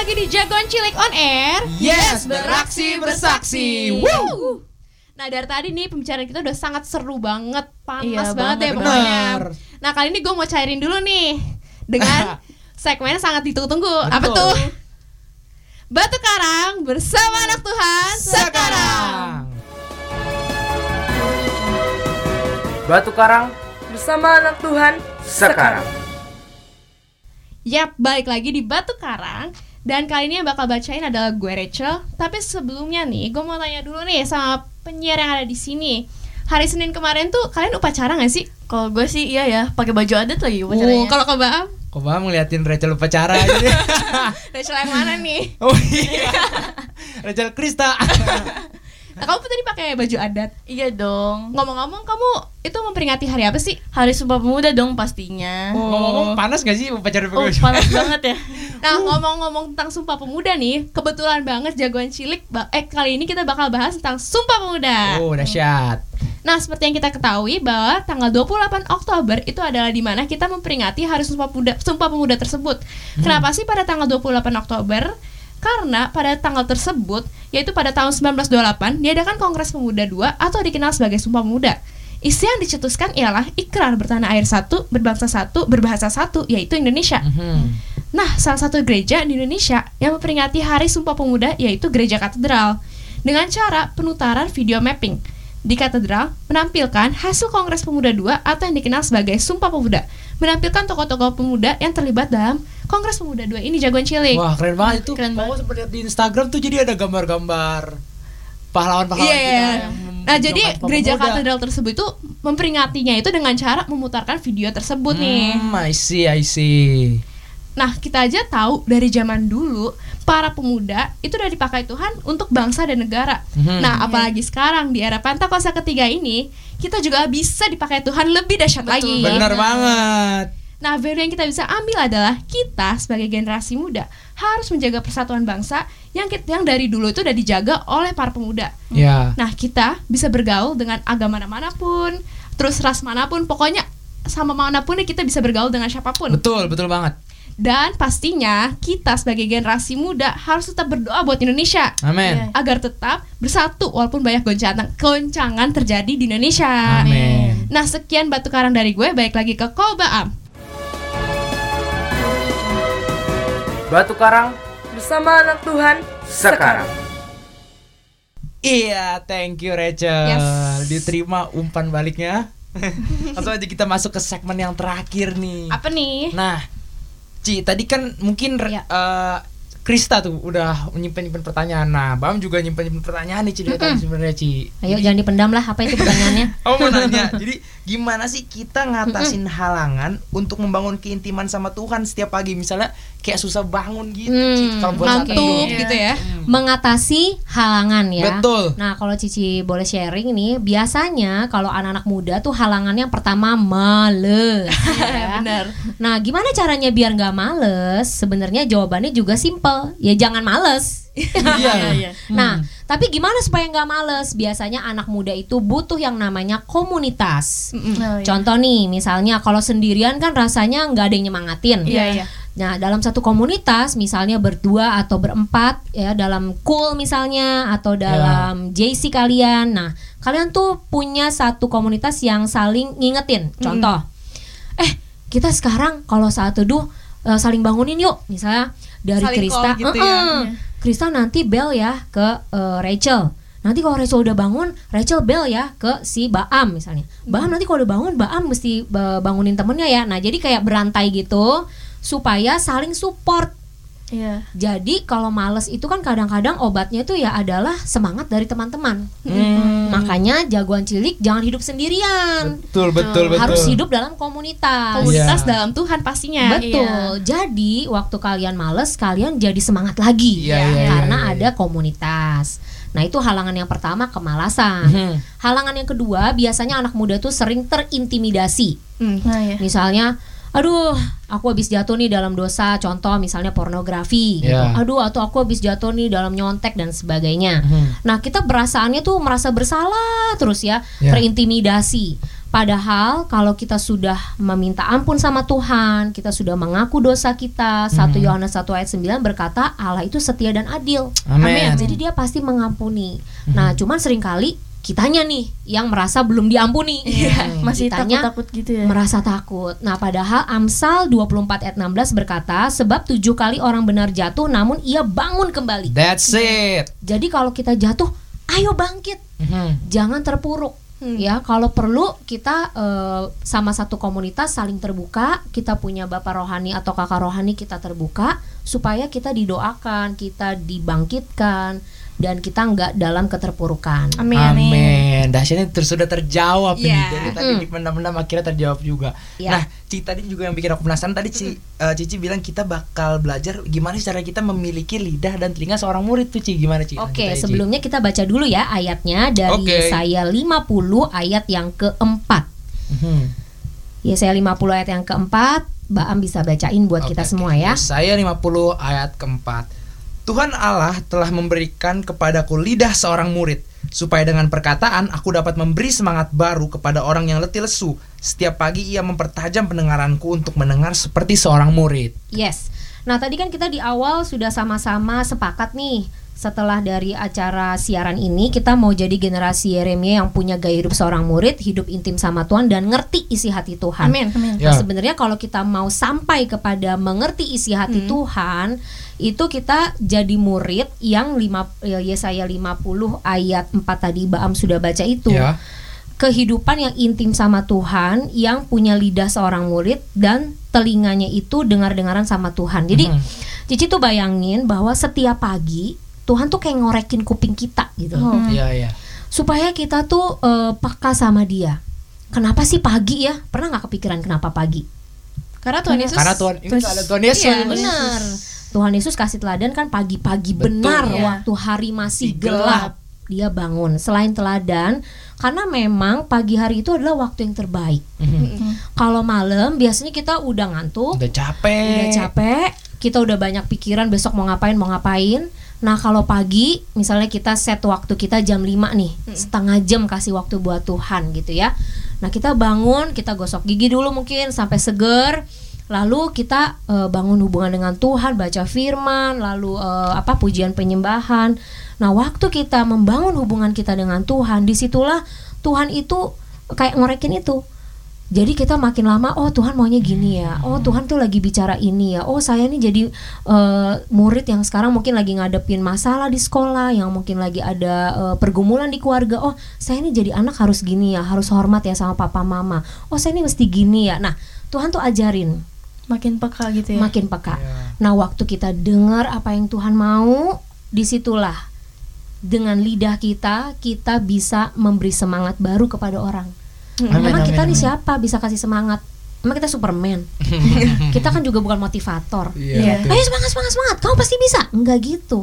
Lagi di Jagoan Cilik on Air. Yes, beraksi bersaksi. Woo! Nah dari tadi nih pembicaraan kita udah sangat seru banget, panas Iya, banget ya banget. pokoknya. Bener. Nah kali ini gue mau cairin dulu nih dengan (laughs) segmen yang sangat ditunggu-tunggu. Apa tuh? Batu Karang bersama anak Tuhan sekarang. Batu Karang bersama anak Tuhan sekarang. Yap, balik lagi di Batu Karang Dan kali ini yang bakal bacain adalah gue Rachel Tapi sebelumnya nih, gue mau tanya dulu nih sama penyiar yang ada di sini Hari Senin kemarin tuh kalian upacara gak sih? Kalau gue sih iya ya, pakai baju adat lagi Oh, upacaranya. kalau ke Baam, Kok bang ngeliatin Rachel upacara aja deh. (laughs) Rachel yang mana nih? (laughs) Oh iya. Rachel Krista. (laughs) Nah, kamu tadi pakai baju adat Iya dong. Ngomong-ngomong, kamu itu memperingati hari apa sih? Hari Sumpah Pemuda dong pastinya. Ngomong-ngomong panas gak sih upacara Oh, panas banget ya. (laughs) Nah, ngomong-ngomong tentang Sumpah Pemuda nih Kebetulan banget jagoan cilik Eh, kali ini kita bakal bahas tentang Sumpah Pemuda Oh, dahsyat. Nah, seperti yang kita ketahui bahwa tanggal 28 Oktober itu adalah di mana kita memperingati Hari Sumpah Pemuda, Sumpah Pemuda tersebut. Kenapa sih pada tanggal 28 Oktober? Karena pada tanggal tersebut, yaitu pada tahun 1928, diadakan Kongres Pemuda II atau dikenal sebagai Sumpah Pemuda. Isi yang dicetuskan ialah ikrar bertanah air satu, berbangsa satu, berbahasa satu, yaitu Indonesia. Hmm. Nah, salah satu gereja di Indonesia yang memperingati Hari Sumpah Pemuda yaitu Gereja Katedral dengan cara penutaran video mapping. Di katedral menampilkan hasil Kongres Pemuda II atau yang dikenal sebagai Sumpah Pemuda, menampilkan tokoh-tokoh pemuda yang terlibat dalam Kongres Pemuda II ini jagoan cilik. Wah, keren banget itu. Keren Kamu sempat lihat di Instagram tuh jadi ada gambar-gambar pahlawan-pahlawan Iya, kita iya. yang Nah, jadi gereja Pemuda. katedral tersebut itu memperingatinya itu dengan cara memutarkan video tersebut nih. Hmm, I see, I see. Nah, kita aja tahu dari zaman dulu para pemuda itu udah dipakai Tuhan untuk bangsa dan negara. Mhm. Nah, apalagi sekarang di era Pentakosta ketiga ini, kita juga bisa dipakai Tuhan lebih dahsyat lagi. Bener banget. Nah, value yang kita bisa ambil adalah kita sebagai generasi muda harus menjaga persatuan bangsa yang kita, yang dari dulu itu udah dijaga oleh para pemuda. Ya. Nah, kita bisa bergaul dengan agama mana pun, terus ras mana pun, pokoknya sama mana pun ya kita bisa bergaul dengan siapa pun. Betul, betul banget. Dan pastinya kita sebagai generasi muda harus tetap berdoa buat Indonesia Amin. agar tetap bersatu walaupun banyak goncangan goncangan terjadi di Indonesia. Amin. Nah, sekian batu karang dari gue, baik lagi ke Kobaam. Batu Karang bersama anak Tuhan sekarang. Iya, thank you Rachel. Yes. Diterima umpan baliknya. (laughs) Langsung aja kita masuk ke segmen yang terakhir nih. Apa nih? Nah, Ci, tadi kan mungkin re- Iya. Krista tuh udah nyimpen-nyimpen pertanyaan. Nah, Bam juga nyimpen-nyimpen pertanyaan nih Ci dari tadi sebenarnya Ci. Ayo jangan dipendam lah apa itu pertanyaannya. (laughs) Oh mau nanya, jadi gimana sih kita ngatasin halangan untuk membangun keintiman sama Tuhan setiap pagi misalnya kayak susah bangun gitu, Ci, Hmm, kalau buat saat Ngantuk teduh. gitu ya. Mengatasi halangan ya. Betul. Nah, kalau Cici boleh sharing nih, biasanya kalau anak-anak muda tuh halangannya yang pertama males. (laughs) ya. Bener. Nah, gimana caranya biar nggak males? Sebenarnya jawabannya juga simple, ya jangan males. (laughs) Iya. iya. (laughs) Nah, tapi gimana supaya nggak males? Biasanya anak muda itu butuh yang namanya komunitas. Oh, iya. Contoh nih, misalnya kalau sendirian kan rasanya nggak ada yang nyemangatin. Iya, iya. Nah, dalam satu komunitas, misalnya berdua atau berempat, ya dalam cool misalnya atau dalam JC kalian. Nah, kalian tuh punya satu komunitas yang saling ngingetin. Contoh, eh kita sekarang kalau saat teduh eh, saling bangunin yuk, misalnya dari Saling Krista, gitu ya. "Eh-eh, Krista nanti bel ya ke eh, Rachel. Nanti kalau Rachel udah bangun, Rachel bel ya ke si Baam misalnya. Baam nanti kalau udah bangun, Baam mesti eh, bangunin temennya ya. Nah jadi kayak berantai gitu supaya saling support. Iya. Jadi kalau males itu kan kadang-kadang obatnya itu ya adalah semangat dari teman-teman. Makanya jagoan cilik jangan hidup sendirian. Betul, betul, betul. Harus hidup dalam komunitas. Komunitas Iya. dalam Tuhan pastinya. Betul. Jadi waktu kalian males, kalian jadi semangat lagi Iya, iya, karena iya, iya. ada komunitas. Nah itu halangan yang pertama kemalasan. Mhm. Halangan yang kedua biasanya anak muda tuh sering terintimidasi. Nah, ya. Misalnya, aduh, aku habis jatuh nih dalam dosa. Contoh misalnya pornografi. Gitu. Iya. Aduh, atau aku habis jatuh nih dalam nyontek dan sebagainya. Mhm. Nah kita perasaannya tuh merasa bersalah terus ya, Iya. terintimidasi. Padahal kalau kita sudah meminta ampun sama Tuhan, kita sudah mengaku dosa kita, 1 Mhm. Yohanes 1 ayat 9 berkata Allah itu setia dan adil. Amin. Jadi dia pasti mengampuni. Nah, cuman sering kali kitanya nih yang merasa belum diampuni. Masih Kitanya takut-takut gitu ya. merasa takut. Nah, padahal Amsal 24 ayat 16 berkata, sebab tujuh kali orang benar jatuh namun ia bangun kembali. That's it. Jadi kalau kita jatuh, ayo bangkit. Mhm. Jangan terpuruk. Ya, kalau perlu kita eh, sama satu komunitas saling terbuka, kita punya bapak rohani atau kakak rohani kita terbuka supaya kita didoakan, kita dibangkitkan dan kita nggak dalam keterpurukan. Amin. Amin. Dahsyatnya terus sudah terjawab Iya. nih. Dari tadi Mm. di pendam-pendam akhirnya terjawab juga. Iya. Nah, Ci tadi juga yang bikin aku penasaran tadi Ci, eh, Cici bilang kita bakal belajar gimana sih cara kita memiliki lidah dan telinga seorang murid tuh Ci. Gimana Ci? Oke, Lanjut aja, Ci. sebelumnya kita baca dulu ya ayatnya dari Oke. Yesaya 50 ayat yang keempat. Mhm. Yesaya 50 ayat yang keempat, Mbak Am bisa bacain buat kita Oke, semua oke. ya. Saya 50 ayat keempat. Tuhan Allah telah memberikan kepadaku lidah seorang murid supaya dengan perkataan aku dapat memberi semangat baru kepada orang yang letih lesu. Setiap pagi ia mempertajam pendengaranku untuk mendengar seperti seorang murid. Yes. Nah, tadi kan kita di awal sudah sama-sama sepakat nih. Setelah dari acara siaran ini, kita mau jadi generasi Yeremia yang punya gaya hidup seorang murid, hidup intim sama Tuhan dan ngerti isi hati Tuhan. Amin. Amin. Ya. Nah, sebenarnya kalau kita mau sampai kepada mengerti isi hati Tuhan, itu kita jadi murid yang lima, ya, Yesaya 50 ayat 4 tadi Baam sudah baca itu. Ya. Kehidupan yang intim sama Tuhan, yang punya lidah seorang murid dan telinganya itu dengar-dengaran sama Tuhan. Jadi Mhm. Cici tuh bayangin bahwa setiap pagi Tuhan tuh kayak ngorekin kuping kita gitu. Oh. Iya, iya. Supaya kita tuh eh, peka sama dia. Kenapa sih pagi ya? Pernah nggak kepikiran kenapa pagi? Karena Tuhan Yesus Karena Tuhan ini ada Tuhan Yesus. Iya, Benar. Tuhan Yesus kasih teladan kan pagi-pagi benar Iya. waktu hari masih gelap. gelap. Dia bangun. Selain teladan, karena memang pagi hari itu adalah waktu yang terbaik. Mhm. Kalau malam biasanya kita udah ngantuk, Udah capek. udah capek, kita udah banyak pikiran besok mau ngapain mau ngapain. Nah kalau pagi misalnya kita set waktu kita jam 5 nih, setengah jam kasih waktu buat Tuhan gitu ya. Nah kita bangun, kita gosok gigi dulu mungkin sampai seger. Lalu kita eh, bangun hubungan dengan Tuhan, baca firman, lalu eh, apa pujian penyembahan. Nah waktu kita membangun hubungan kita dengan Tuhan, di situlah Tuhan itu kayak ngorekin itu. Jadi kita makin lama, oh Tuhan maunya gini ya, oh Tuhan tuh lagi bicara ini ya, oh saya nih jadi eh, murid yang sekarang mungkin lagi ngadepin masalah di sekolah, yang mungkin lagi ada eh, pergumulan di keluarga, oh saya ini jadi anak harus gini ya, harus hormat ya sama papa mama, oh saya ini mesti gini ya. Nah Tuhan tuh ajarin, Makin peka gitu ya. makin peka. Iya. Nah waktu kita dengar apa yang Tuhan mau, di situlah dengan lidah kita kita bisa memberi semangat baru kepada orang. Amin, Emang kita amin, nih amin. siapa bisa kasih semangat? Emang kita Superman? (laughs) kita kan juga bukan motivator. Iya, betul. Ayo semangat semangat semangat, kamu pasti bisa. Enggak gitu.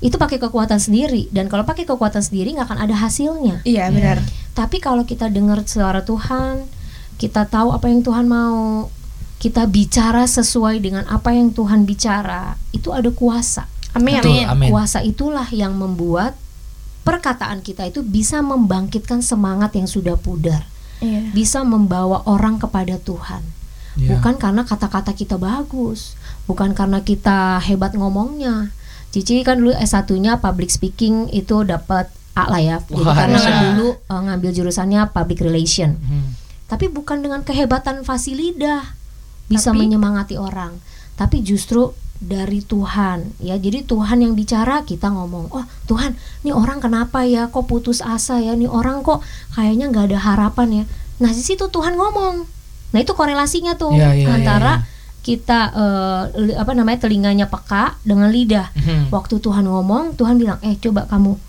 Itu pakai kekuatan sendiri dan kalau pakai kekuatan sendiri nggak akan ada hasilnya. Iya benar. Tapi kalau kita dengar suara Tuhan, kita tahu apa yang Tuhan mau, kita bicara sesuai dengan apa yang Tuhan bicara, itu ada kuasa. Amin. Betul, amin. Kuasa itulah yang membuat perkataan kita itu bisa membangkitkan semangat yang sudah pudar, Iya. bisa membawa orang kepada Tuhan. Iya. Bukan karena kata-kata kita bagus, bukan karena kita hebat ngomongnya. Cici kan dulu S1-nya public speaking itu dapat A lah ya. Jadi Wah, karena kan dulu eh, ngambil jurusannya public relation. Mhm. Tapi bukan dengan kehebatan fasilidah bisa Tapi- menyemangati orang, tapi justru dari Tuhan ya. Jadi Tuhan yang bicara, kita ngomong, "Oh, Tuhan, nih orang kenapa ya kok putus asa ya? Nih orang kok kayaknya nggak ada harapan ya." Nah, di situ Tuhan ngomong. Nah, itu korelasinya tuh Iya, iya, antara iya, kita li- apa namanya telinganya peka dengan lidah. Mhm. Waktu Tuhan ngomong, Tuhan bilang, "Eh, coba kamu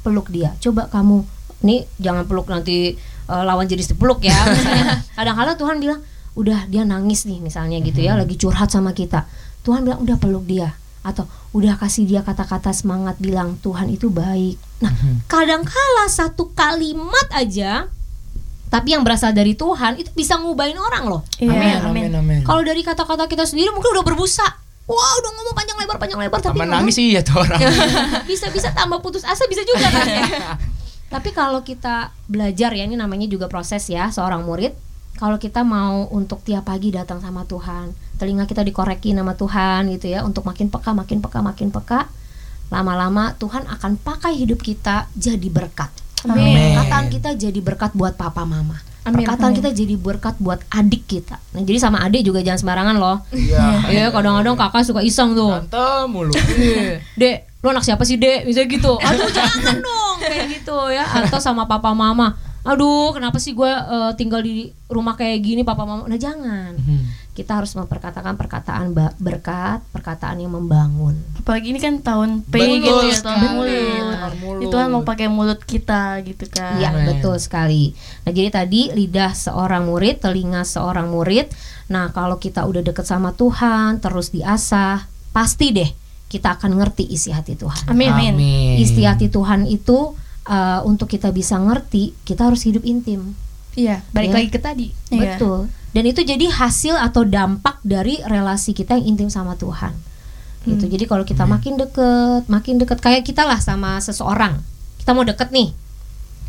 peluk dia. Coba kamu nih jangan peluk nanti eh, lawan jenis dipeluk ya." (laughs) Kadang-kadang Tuhan bilang, "Udah dia nangis nih misalnya gitu ya, lagi curhat sama kita." Tuhan bilang, "Udah peluk dia." Atau udah kasih dia kata-kata semangat bilang Tuhan itu baik. Nah, kadangkala satu kalimat aja tapi yang berasal dari Tuhan itu bisa ngubahin orang loh. Iya, Amin, amin, amin. Kalau dari kata-kata kita sendiri mungkin udah berbusa. Wah, udah ngomong panjang lebar panjang lebar tapi Tambah ngomong nangis sih ya tuh orang. (laughs) bisa-bisa tambah putus asa bisa juga kan ya. (laughs) Tapi kalau kita belajar ya ini namanya juga proses ya seorang murid. Kalau kita mau untuk tiap pagi datang sama Tuhan, telinga kita dikorekin sama Tuhan gitu ya, untuk makin peka, makin peka, makin peka. Lama-lama Tuhan akan pakai hidup kita jadi berkat. Amin. Perkataan kita jadi berkat buat papa mama. Amin. Perkataan kita jadi berkat buat adik kita. Nah, jadi sama adik juga jangan sembarangan loh. Iya. (laughs) Iya, kadang-kadang kakak suka iseng tuh. Tante mulu. (laughs) Dek, lu anak siapa sih, Dek? Misalnya gitu. Aduh, jangan dong kayak gitu ya. Atau sama papa mama. Aduh, kenapa sih gue eh, tinggal di rumah kayak gini, papa mama? Nah, jangan. Kita harus memperkatakan perkataan berkat, perkataan yang membangun. Apalagi ini kan tahun P Betul gitu ya, tahun mulut. Tahun mulut. Itu kan mau pakai mulut kita gitu kan. Iya, betul sekali. Nah, jadi tadi lidah seorang murid, telinga seorang murid. Nah, kalau kita udah deket sama Tuhan, terus diasah, pasti deh kita akan ngerti isi hati Tuhan. Amin. Amin. Isi hati Tuhan itu uh, untuk kita bisa ngerti, kita harus hidup intim. Iya, balik Ya. lagi ke tadi. Iya. Betul. Dan itu jadi hasil atau dampak dari relasi kita yang intim sama Tuhan. Gitu. Jadi kalau kita makin deket, makin deket kayak kita lah sama seseorang. Kita mau deket nih.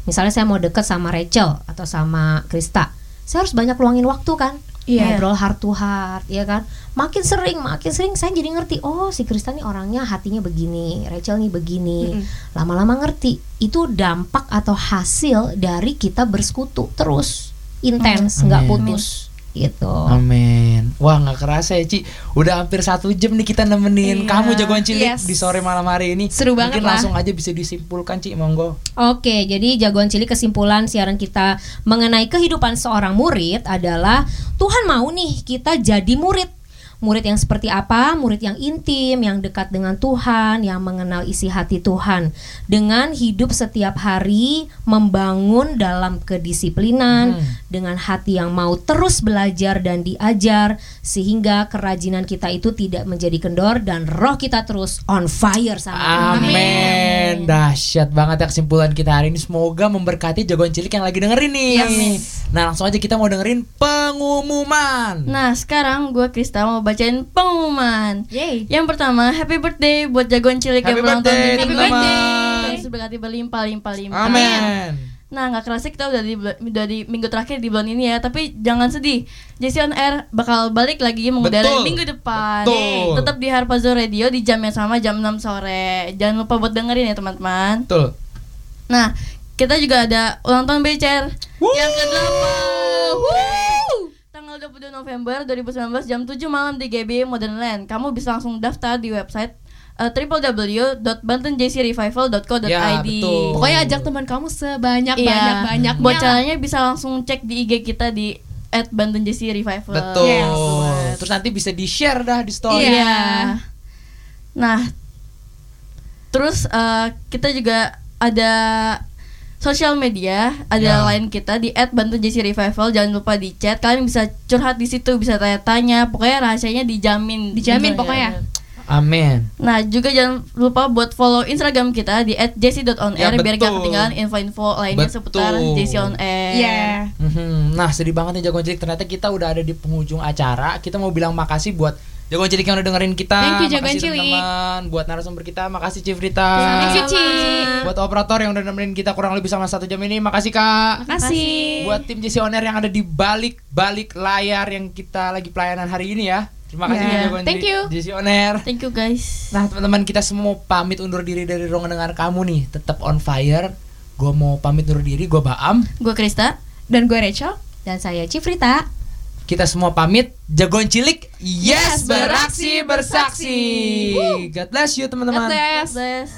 Misalnya saya mau deket sama Rachel atau sama Krista. Saya harus banyak luangin waktu kan. Iya. Ngobrol heart to heart, ya kan. Makin sering, makin sering saya jadi ngerti. Oh, si Krista nih orangnya hatinya begini, Rachel nih begini. Lama-lama ngerti. Itu dampak atau hasil dari kita bersekutu terus, intens, nggak Amin. putus. Gitu. Amin. Wah nggak kerasa ya Ci. Udah hampir satu jam nih kita nemenin Iya. kamu jagoan cilik Yes. di sore malam hari ini. Seru banget Mungkin lah. langsung aja bisa disimpulkan Ci, monggo. Oke, jadi jagoan cilik kesimpulan siaran kita mengenai kehidupan seorang murid adalah Tuhan mau nih kita jadi murid. Murid yang seperti apa? Murid yang intim, yang dekat dengan Tuhan, yang mengenal isi hati Tuhan. Dengan hidup setiap hari membangun dalam kedisiplinan, dengan hati yang mau terus belajar dan diajar sehingga kerajinan kita itu tidak menjadi kendor dan roh kita terus on fire sama Tuhan. Amin. Dahsyat banget ya kesimpulan kita hari ini. Semoga memberkati jagoan cilik yang lagi dengerin nih. Nah langsung aja kita mau dengerin pengumuman. Nah, sekarang gue Krista mau bacain pengumuman. Yeay. Yang pertama, happy birthday buat jagoan cilik Happy yang ulang tahun birthday, di minggu teman-teman. ini. Terus berkati berlimpah-limpah limpah. Amin. Nah, nggak kerasa kita udah di udah di minggu terakhir di bulan ini ya, tapi jangan sedih. Jesse on Air bakal balik lagi mengudara Betul. minggu depan. Betul. Tetap di Harpazo Radio di jam yang sama jam 6 sore. Jangan lupa buat dengerin ya, teman-teman. Betul. Nah, kita juga ada ulang tahun BCR yang ke-8. Tanggal 22 November 2019 jam 7 malam di GB Modern Land. Kamu bisa langsung daftar di website uh, www.bantenjcrevival.co.id. Ya, betul. Pokoknya ajak teman kamu sebanyak Iya. banyak banyaknya. Buat caranya bisa langsung cek di IG kita di at Banten JC Revival. Betul. Yes. Terus nanti bisa di share dah di story. Iya. Nah, terus eh, kita juga ada sosial media, ada Ya. line kita di @bantunjc revival. Jangan lupa di chat. Kalian bisa curhat di situ, bisa tanya-tanya. Pokoknya rahasianya dijamin. Dijamin Gitu, pokoknya. ya. Amin. Nah, juga jangan lupa buat follow Instagram kita di @jc.onair Ya, biar gak ketinggalan info-info lainnya Betul. seputar JC on air. Iya. Mhm. Nah sedih banget nih jagoan cilik ternyata kita udah ada di penghujung acara Kita mau bilang makasih buat jagoan cilik yang udah dengerin kita Thank you, Jagoan Makasih Cilik. teman-teman Buat narasumber kita Makasih Cifrita Thank you, Ci. Buat operator yang udah nemenin kita kurang lebih sama satu jam ini Makasih kak Makasih. Buat tim JC On Air yang ada di balik-balik layar yang kita lagi pelayanan hari ini ya Terima kasih Yeah. jagoan Thank you. JC On Air Thank you guys. Nah teman-teman kita semua pamit undur diri dari ruang dengar kamu nih Tetap on fire Gue mau pamit undur diri, gue Baam Gue Krista. Dan gue Rachel. Dan saya Cifrita. Kita semua pamit Jagoan cilik Yes, beraksi bersaksi God bless you teman-teman God bless. Bless.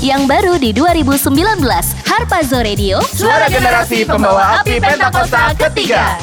Yang baru di 2019, Harpazo Radio, Suara generasi pembawa api Pentakosta ketiga.